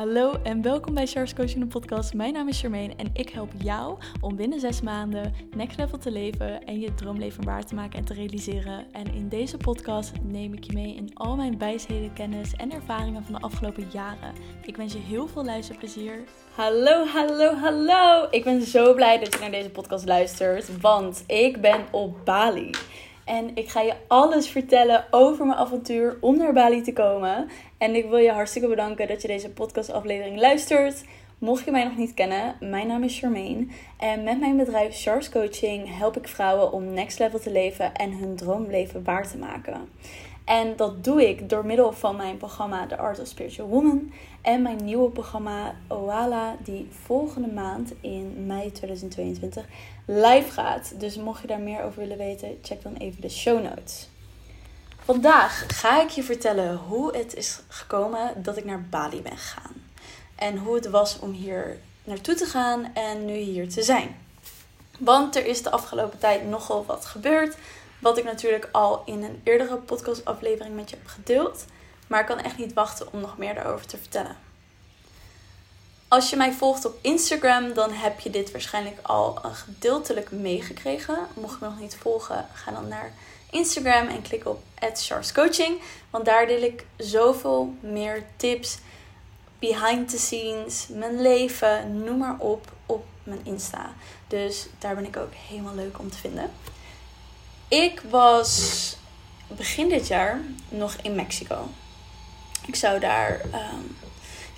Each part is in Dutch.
Hallo en welkom bij Charles Coaching podcast. Mijn naam is Charmaine en ik help jou om binnen zes maanden next level te leven en je droomleven waar te maken en te realiseren. En in deze podcast neem ik je mee in al mijn wijsheden, kennis en ervaringen van de afgelopen jaren. Ik wens je heel veel luisterplezier. Hallo, hallo, hallo! Ik ben zo blij dat je naar deze podcast luistert, want ik ben op Bali. En ik ga je alles vertellen over mijn avontuur om naar Bali te komen. En ik wil je hartstikke bedanken dat je deze podcastaflevering luistert. Mocht je mij nog niet kennen, mijn naam is Charmaine. En met mijn bedrijf Charles Coaching help ik vrouwen om next level te leven en hun droomleven waar te maken. En dat doe ik door middel van mijn programma The Art of Spiritual Woman. En mijn nieuwe programma Oala, die volgende maand in mei 2022 live gaat. Dus mocht je daar meer over willen weten, check dan even de show notes. Vandaag ga ik je vertellen hoe het is gekomen dat ik naar Bali ben gegaan. En hoe het was om hier naartoe te gaan en nu hier te zijn. Want er is de afgelopen tijd nogal wat gebeurd. Wat ik natuurlijk al in een eerdere podcastaflevering met je heb gedeeld. Maar ik kan echt niet wachten om nog meer daarover te vertellen. Als je mij volgt op Instagram, dan heb je dit waarschijnlijk al gedeeltelijk meegekregen. Mocht je me nog niet volgen, ga dan naar Instagram en klik op Coaching. Want daar deel ik zoveel meer tips, behind the scenes, mijn leven, noem maar op, op mijn Insta. Dus daar ben ik ook helemaal leuk om te vinden. Ik was begin dit jaar nog in Mexico. Ik zou daar. Ehm,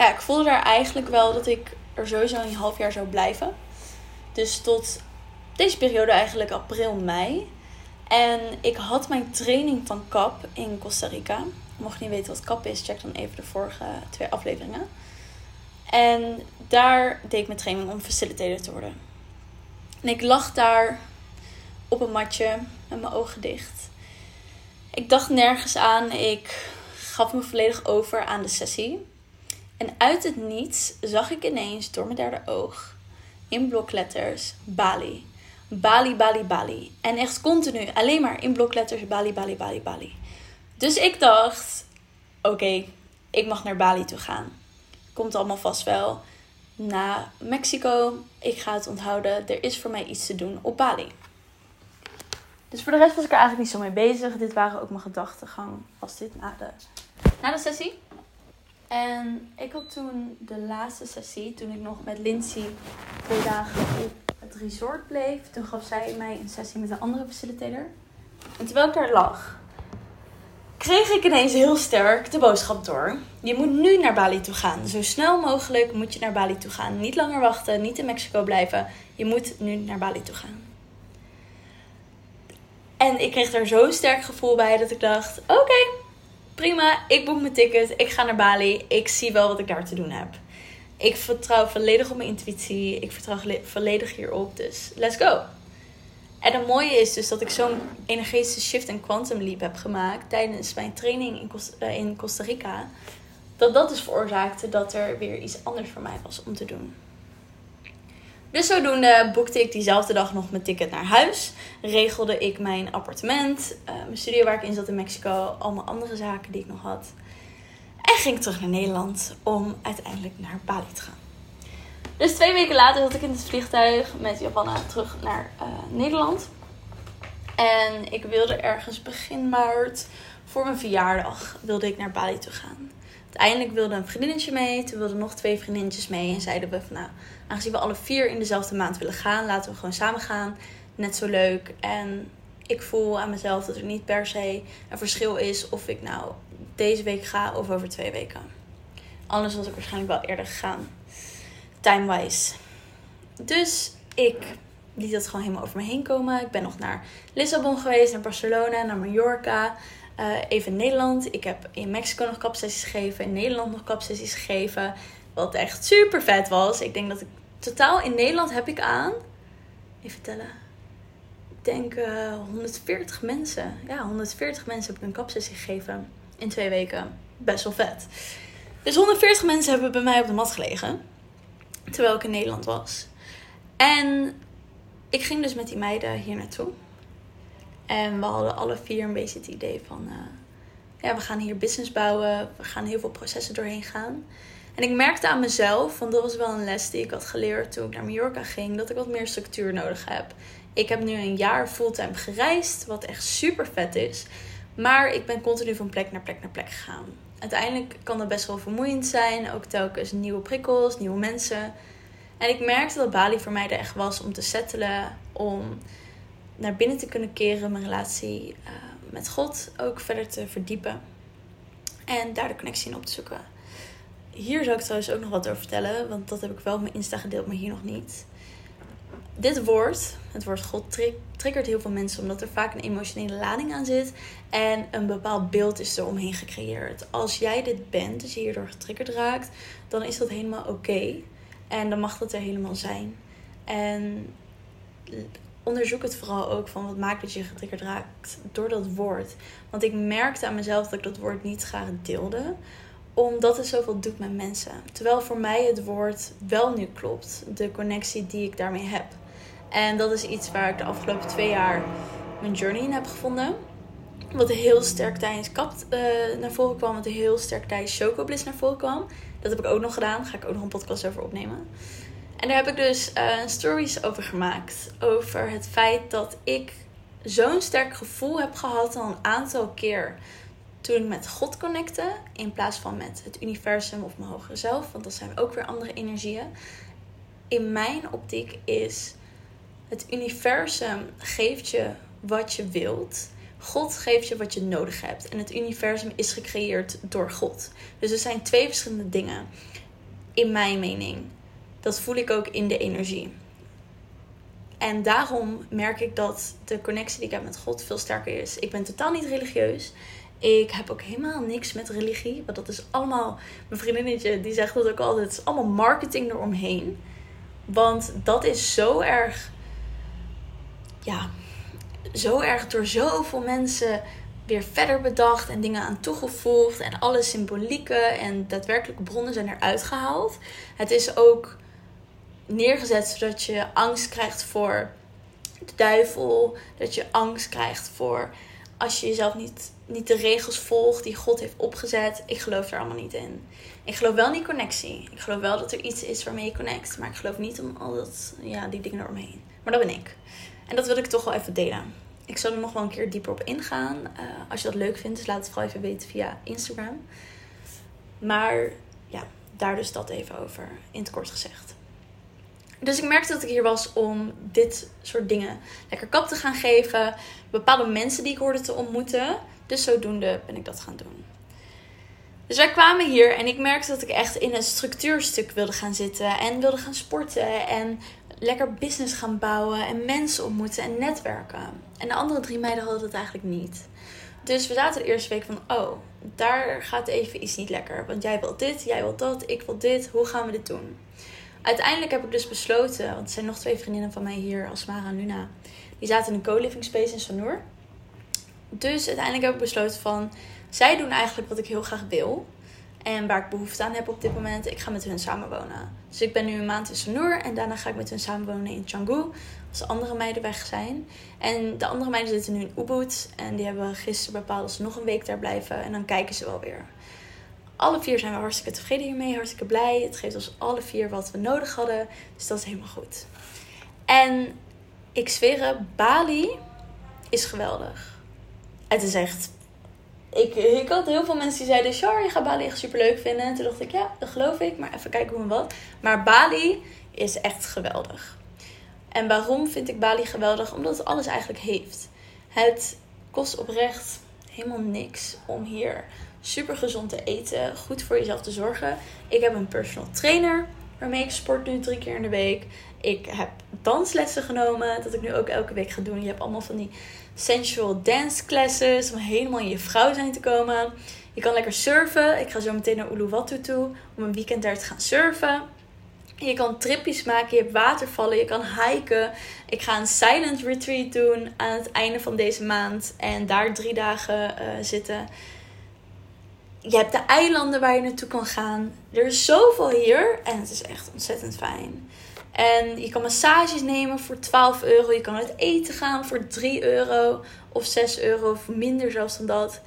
ja, ik voelde daar eigenlijk wel dat ik er sowieso een half jaar zou blijven. Dus tot deze periode eigenlijk april, mei. En ik had mijn training van CAP in Costa Rica. Mocht je niet weten wat CAP is, check dan even de vorige twee afleveringen. En daar deed ik mijn training om facilitator te worden. En ik lag daar op een matje met mijn ogen dicht. Ik dacht nergens aan. Ik gaf me volledig over aan de sessie. En uit het niets zag ik ineens door mijn derde oog in blokletters Bali. Bali, Bali, Bali. En echt continu alleen maar in blokletters Bali, Bali, Bali, Bali. Dus ik dacht: oké, ik mag naar Bali toe gaan. Komt allemaal vast wel. Na Mexico, ik ga het onthouden. Er is voor mij iets te doen op Bali. Dus voor de rest was ik er eigenlijk niet zo mee bezig. Dit waren ook mijn gedachtegang. Was dit na de, na de sessie? En ik had toen de laatste sessie, toen ik nog met Lindsay twee dagen op het resort bleef. Toen gaf zij mij een sessie met een andere facilitator. En terwijl ik daar lag, kreeg ik ineens heel sterk de boodschap door. Je moet nu naar Bali toe gaan. Zo snel mogelijk moet je naar Bali toe gaan. Niet langer wachten, niet in Mexico blijven. Je moet nu naar Bali toe gaan. En ik kreeg daar zo'n sterk gevoel bij dat ik dacht: oké, prima, ik boek mijn ticket, ik ga naar Bali, ik zie wel wat ik daar te doen heb. Ik vertrouw volledig op mijn intuïtie, ik vertrouw volledig hierop, dus let's go. En het mooie is dus dat ik zo'n energetische shift en quantum leap heb gemaakt tijdens mijn training in Costa, eh, in Costa Rica. Dat dat dus veroorzaakte dat er weer iets anders voor mij was om te doen. Dus zodoende boekte ik diezelfde dag nog mijn ticket naar huis. Regelde ik mijn appartement, uh, mijn studio waar ik in zat in Mexico, allemaal andere zaken die ik nog had. En ging ik terug naar Nederland om uiteindelijk naar Bali te gaan. Dus twee weken later zat ik in het vliegtuig met Japanna terug naar uh, Nederland. En ik wilde ergens begin maart voor mijn verjaardag wilde ik naar Bali toe gaan. Uiteindelijk wilde een vriendinnetje mee. Toen wilden nog twee vriendinnetjes mee. En zeiden we van nou, aangezien we alle vier in dezelfde maand willen gaan, laten we gewoon samen gaan. Net zo leuk. En ik voel aan mezelf dat er niet per se een verschil is of ik nou deze week ga of over twee weken. Anders was ik waarschijnlijk wel eerder gegaan. Time-wise. Dus ik liet dat gewoon helemaal over me heen komen. Ik ben nog naar Lissabon geweest, naar Barcelona, naar Mallorca. Uh, even Nederland. Ik heb in Mexico nog kapsessies gegeven. In Nederland nog kapsessies gegeven. Wat echt super vet was. Ik denk dat ik totaal in Nederland heb ik aan. Even tellen. Ik denk uh, eh, 140 mensen. Ja, 140 mensen heb ik een kapsessie gegeven. In twee weken. Best wel vet. Dus 140 mensen hebben bij mij op de mat gelegen. Terwijl ik in Nederland was. En ik ging dus met die meiden hier naartoe. En we hadden alle vier een beetje het idee van... Uh, ja, we gaan hier business bouwen. We gaan heel veel processen doorheen gaan. En ik merkte aan mezelf, want dat was wel een les die ik had geleerd toen ik naar Mallorca ging, dat ik wat meer structuur nodig heb. Ik heb nu een jaar fulltime gereisd, wat echt super vet is. Maar ik ben continu van plek naar plek naar plek gegaan. Uiteindelijk kan dat best wel vermoeiend zijn. Ook telkens nieuwe prikkels, nieuwe mensen. En ik merkte dat Bali voor mij er echt was om te settelen. Om naar binnen te kunnen keren. Mijn relatie uh, met God ook verder te verdiepen. En daar de connectie in op te zoeken. Hier zou ik trouwens ook nog wat over vertellen. Want dat heb ik wel op mijn Insta gedeeld, maar hier nog niet dit woord, het woord God, triggert heel veel mensen omdat er vaak een emotionele lading aan zit en een bepaald beeld is er omheen gecreëerd. Als jij dit bent, dus je hierdoor getriggerd raakt, dan is dat helemaal oké en dan mag dat er helemaal zijn. En onderzoek het vooral ook van wat maakt dat je getriggerd raakt door dat woord. Want ik merkte aan mezelf dat ik dat woord niet graag deelde omdat het zoveel doet met mensen. Terwijl voor mij het woord wel nu klopt. De connectie die ik daarmee heb. En dat is iets waar ik de afgelopen twee jaar mijn journey in heb gevonden. Wat heel sterk tijdens Kapt uh, naar voren kwam. Wat heel sterk tijdens Chocobliss naar voren kwam. Dat heb ik ook nog gedaan. Daar ga ik ook nog een podcast over opnemen. En daar heb ik dus uh, stories over gemaakt. Over het feit dat ik zo'n sterk gevoel heb gehad al een aantal keer toen ik met God connecte. In plaats van met het universum of mijn hogere zelf. Want dat zijn ook weer andere energieën. In mijn optiek is het universum geeft je wat je wilt. God geeft je wat je nodig hebt. En het universum is gecreëerd door God. Dus er zijn twee verschillende dingen. In mijn mening. Dat voel ik ook in de energie. En daarom merk ik dat de connectie die ik heb met God veel sterker is. Ik ben totaal niet religieus. Ik heb ook helemaal niks met religie. Want dat is allemaal. Mijn vriendinnetje die zegt dat ook altijd. Het is allemaal marketing eromheen. Want dat is zo erg ja, zo erg door zoveel mensen weer verder bedacht en dingen aan toegevoegd. En alle symbolieken en daadwerkelijke bronnen zijn eruit gehaald. Het is ook neergezet zodat je angst krijgt voor de duivel. Dat je angst krijgt voor als je jezelf niet, niet de regels volgt die God heeft opgezet. Ik geloof er allemaal niet in. Ik geloof wel in die connectie. Ik geloof wel dat er iets is waarmee je connect. Maar ik geloof niet om al dat, ja, die dingen eromheen. Maar dat ben ik. En dat wil ik toch wel even delen. Ik zal er nog wel een keer dieper op ingaan. Uh, als je dat leuk vindt, dus laat het vooral even weten via Instagram. Maar ja, daar dus dat even over in het kort gezegd. Dus ik merkte dat ik hier was om dit soort dingen lekker kap te gaan geven. Bepaalde mensen die ik hoorde te ontmoeten. Dus zodoende ben ik dat gaan doen. Dus wij kwamen hier en ik merkte dat ik echt in een structuurstuk wilde gaan zitten. En wilde gaan sporten. En lekker business gaan bouwen en mensen ontmoeten en netwerken. En de andere drie meiden hadden dat eigenlijk niet. Dus we zaten de eerste week van, oh, daar gaat even iets niet lekker. Want jij wilt dit, jij wilt dat, ik wil dit. Hoe gaan we dit doen? Uiteindelijk heb ik dus besloten, want er zijn nog twee vriendinnen van mij hier, Asmara en Luna. Die zaten in een co-living space in Sanur. Dus uiteindelijk heb ik besloten van, zij doen eigenlijk wat ik heel graag wil. En waar ik behoefte aan heb op dit moment, ik ga met hun samenwonen. Dus ik ben nu een maand in Sanur en daarna ga ik met hun samenwonen in Canggu. Als de andere meiden weg zijn. En de andere meiden zitten nu in Ubud. En die hebben gisteren bepaald dat ze nog een week daar blijven. En dan kijken ze wel weer. Alle vier zijn we hartstikke tevreden hiermee, hartstikke blij. Het geeft ons alle vier wat we nodig hadden. Dus dat is helemaal goed. En ik zweer, Bali is geweldig. Het is echt ik, had heel veel mensen die zeiden: Char, je gaat Bali echt super leuk vinden. En toen dacht ik: ja, dat geloof ik, maar even kijken hoe en wat. Maar Bali is echt geweldig. En waarom vind ik Bali geweldig? Omdat het alles eigenlijk heeft. Het kost oprecht helemaal niks om hier super gezond te eten, goed voor jezelf te zorgen. Ik heb een personal trainer waarmee ik sport nu drie keer in de week. Ik heb danslessen genomen, dat ik nu ook elke week ga doen. Je hebt allemaal van die sensual dance classes om helemaal in je vrouw zijn te komen. Je kan lekker surfen. Ik ga zo meteen naar Uluwatu toe om een weekend daar te gaan surfen. Je kan tripjes maken, je hebt watervallen, je kan hiken. Ik ga een silent retreat doen aan het einde van deze maand en daar drie dagen uh, zitten. Je hebt de eilanden waar je naartoe kan gaan. Er is zoveel hier en het is echt ontzettend fijn. En je kan massages nemen voor 12 euro. Je kan uit eten gaan voor 3 euro of 6 euro of minder zelfs dan dat.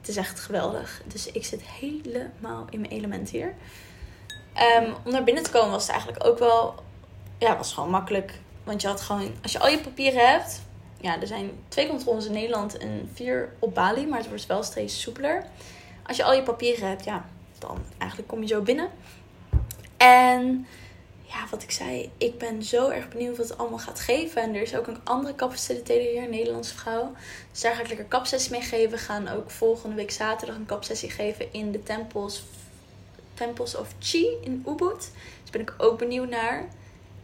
Het is echt geweldig. Dus ik zit helemaal in mijn element hier. Um, om naar binnen te komen was het eigenlijk ook wel... Ja, was gewoon makkelijk. Want je had gewoon... Als je al je papieren hebt... Ja, er zijn twee controles in Nederland en vier op Bali. Maar het wordt wel steeds soepeler. Als je al je papieren hebt, ja, dan eigenlijk kom je zo binnen. En ja, wat ik zei, ik ben zo erg benieuwd wat het allemaal gaat geven. En er is ook een andere kapfacilitator hier, een Nederlandse vrouw. Dus daar ga ik lekker kapsessie mee geven. We gaan ook volgende week zaterdag een kapsessie geven in de tempels, temples of Chi in Ubud. Dus ben ik ook benieuwd naar.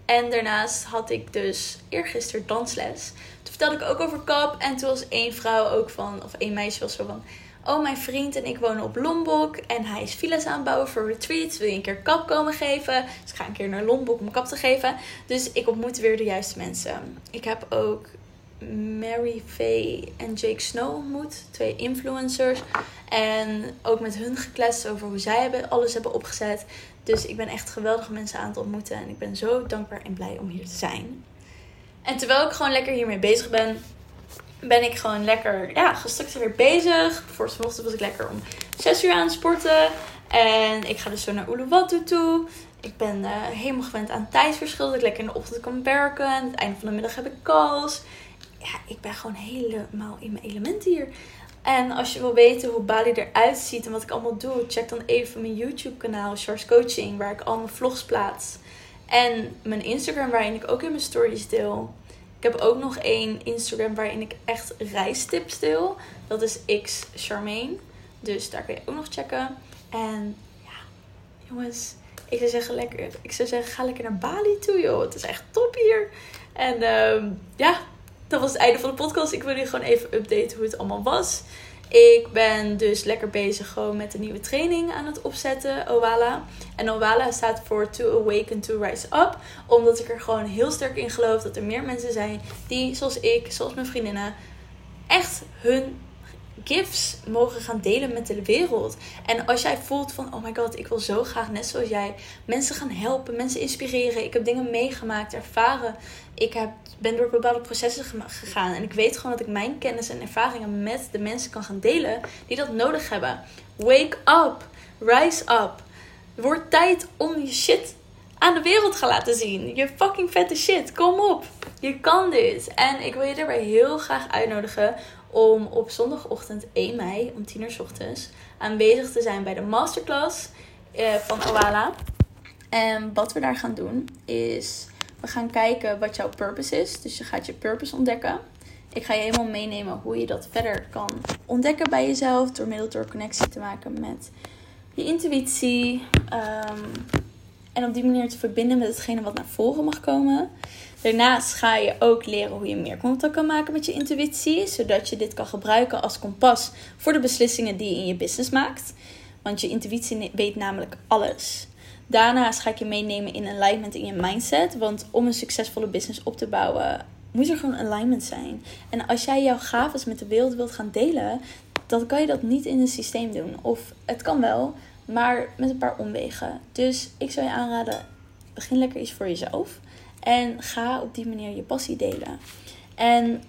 En daarnaast had ik dus eergisteren dansles. Toen vertelde ik ook over kap. En toen was één vrouw ook van, of één meisje was zo van... Oh, mijn vriend en ik wonen op Lombok. En hij is villa's aan het bouwen voor retreats. Wil je een keer kap komen geven? Dus ik ga een keer naar Lombok om kap te geven. Dus ik ontmoet weer de juiste mensen. Ik heb ook Mary Faye en Jake Snow ontmoet. Twee influencers. En ook met hun gekletst over hoe zij hebben, alles hebben opgezet. Dus ik ben echt geweldige mensen aan het ontmoeten. En ik ben zo dankbaar en blij om hier te zijn. En terwijl ik gewoon lekker hiermee bezig ben, ben ik gewoon lekker ja, gestructureerd bezig. Voor vanochtend was ik lekker om 6 uur aan het sporten. En ik ga dus zo naar Uluwatu toe. Ik ben uh, helemaal gewend aan tijdsverschil. Dat ik lekker in de ochtend kan werken. En aan het einde van de middag heb ik calls. Ja, ik ben gewoon helemaal in mijn element hier. En als je wil weten hoe Bali eruit ziet en wat ik allemaal doe, check dan even mijn YouTube kanaal, Charles Coaching, waar ik al mijn vlogs plaats. En mijn Instagram, waarin ik ook in mijn stories deel. Ik heb ook nog één Instagram waarin ik echt reistips deel. Dat is X Charmaine. Dus daar kun je ook nog checken. En ja, jongens, ik zou zeggen, lekker, ik zou zeggen ga lekker naar Bali toe, joh. Het is echt top hier. En uh, ja, dat was het einde van de podcast. Ik wil jullie gewoon even updaten hoe het allemaal was. Ik ben dus lekker bezig gewoon met een nieuwe training aan het opzetten, Owala. En Owala staat voor To Awaken, To Rise Up. Omdat ik er gewoon heel sterk in geloof dat er meer mensen zijn die, zoals ik, zoals mijn vriendinnen, echt hun gifts mogen gaan delen met de wereld. En als jij voelt van, oh my god, ik wil zo graag net zoals jij mensen gaan helpen, mensen inspireren. Ik heb dingen meegemaakt, ervaren. Ik heb, ben door bepaalde processen gegaan. En ik weet gewoon dat ik mijn kennis en ervaringen met de mensen kan gaan delen die dat nodig hebben. Wake up. Rise up. Wordt tijd om je shit aan de wereld gaan laten zien. Je fucking vette shit. Kom op. Je kan dit. En ik wil je daarbij heel graag uitnodigen om op zondagochtend 1 mei om 10 uur s ochtends aanwezig te zijn bij de masterclass eh, van Oala. En wat we daar gaan doen is, we gaan kijken wat jouw purpose is. Dus je gaat je purpose ontdekken. Ik ga je helemaal meenemen hoe je dat verder kan ontdekken bij jezelf. Door middel door connectie te maken met je intuïtie. Ehm, en op die manier te verbinden met hetgene wat naar voren mag komen. Daarnaast ga je ook leren hoe je meer contact kan maken met je intuïtie, zodat je dit kan gebruiken als kompas voor de beslissingen die je in je business maakt. Want je intuïtie weet namelijk alles. Daarnaast ga ik je meenemen in alignment in je mindset. Want om een succesvolle business op te bouwen, moet er gewoon alignment zijn. En als jij jouw gaven met de wereld wilt gaan delen, dan kan je dat niet in een systeem doen. Of het kan wel, maar met een paar omwegen. Dus ik zou je aanraden, begin lekker iets voor jezelf. En ga op die manier je passie delen. En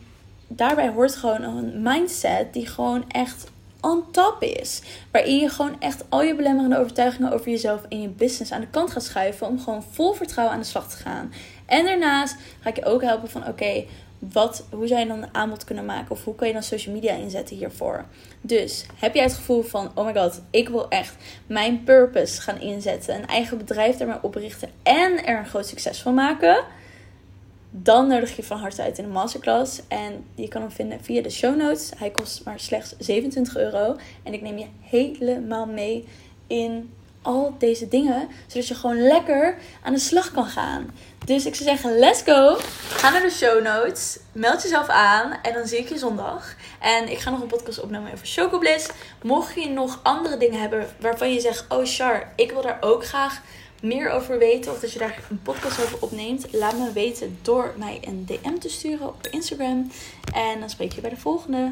daarbij hoort gewoon een mindset die gewoon echt on top is. Waarin je gewoon echt al je belemmerende overtuigingen over jezelf en je business aan de kant gaat schuiven. Om gewoon vol vertrouwen aan de slag te gaan. En daarnaast ga ik je ook helpen van oké, wat, hoe zou je dan een aanbod kunnen maken? Of hoe kan je dan social media inzetten hiervoor? Dus heb jij het gevoel van, oh my god, ik wil echt mijn purpose gaan inzetten. Een eigen bedrijf daarmee oprichten en er een groot succes van maken? Dan nodig je van harte uit in de masterclass. En je kan hem vinden via de show notes. Hij kost maar slechts 27 euro. En ik neem je helemaal mee in al deze dingen. Zodat je gewoon lekker aan de slag kan gaan. Dus ik zou zeggen, let's go. Ga naar de show notes. Meld jezelf aan. En dan zie ik je zondag. En ik ga nog een podcast opnemen over Chocobliss. Mocht je nog andere dingen hebben waarvan je zegt... Oh Char, ik wil daar ook graag meer over weten. Of dat je daar een podcast over opneemt. Laat me weten door mij een DM te sturen op Instagram. En dan spreek je bij de volgende.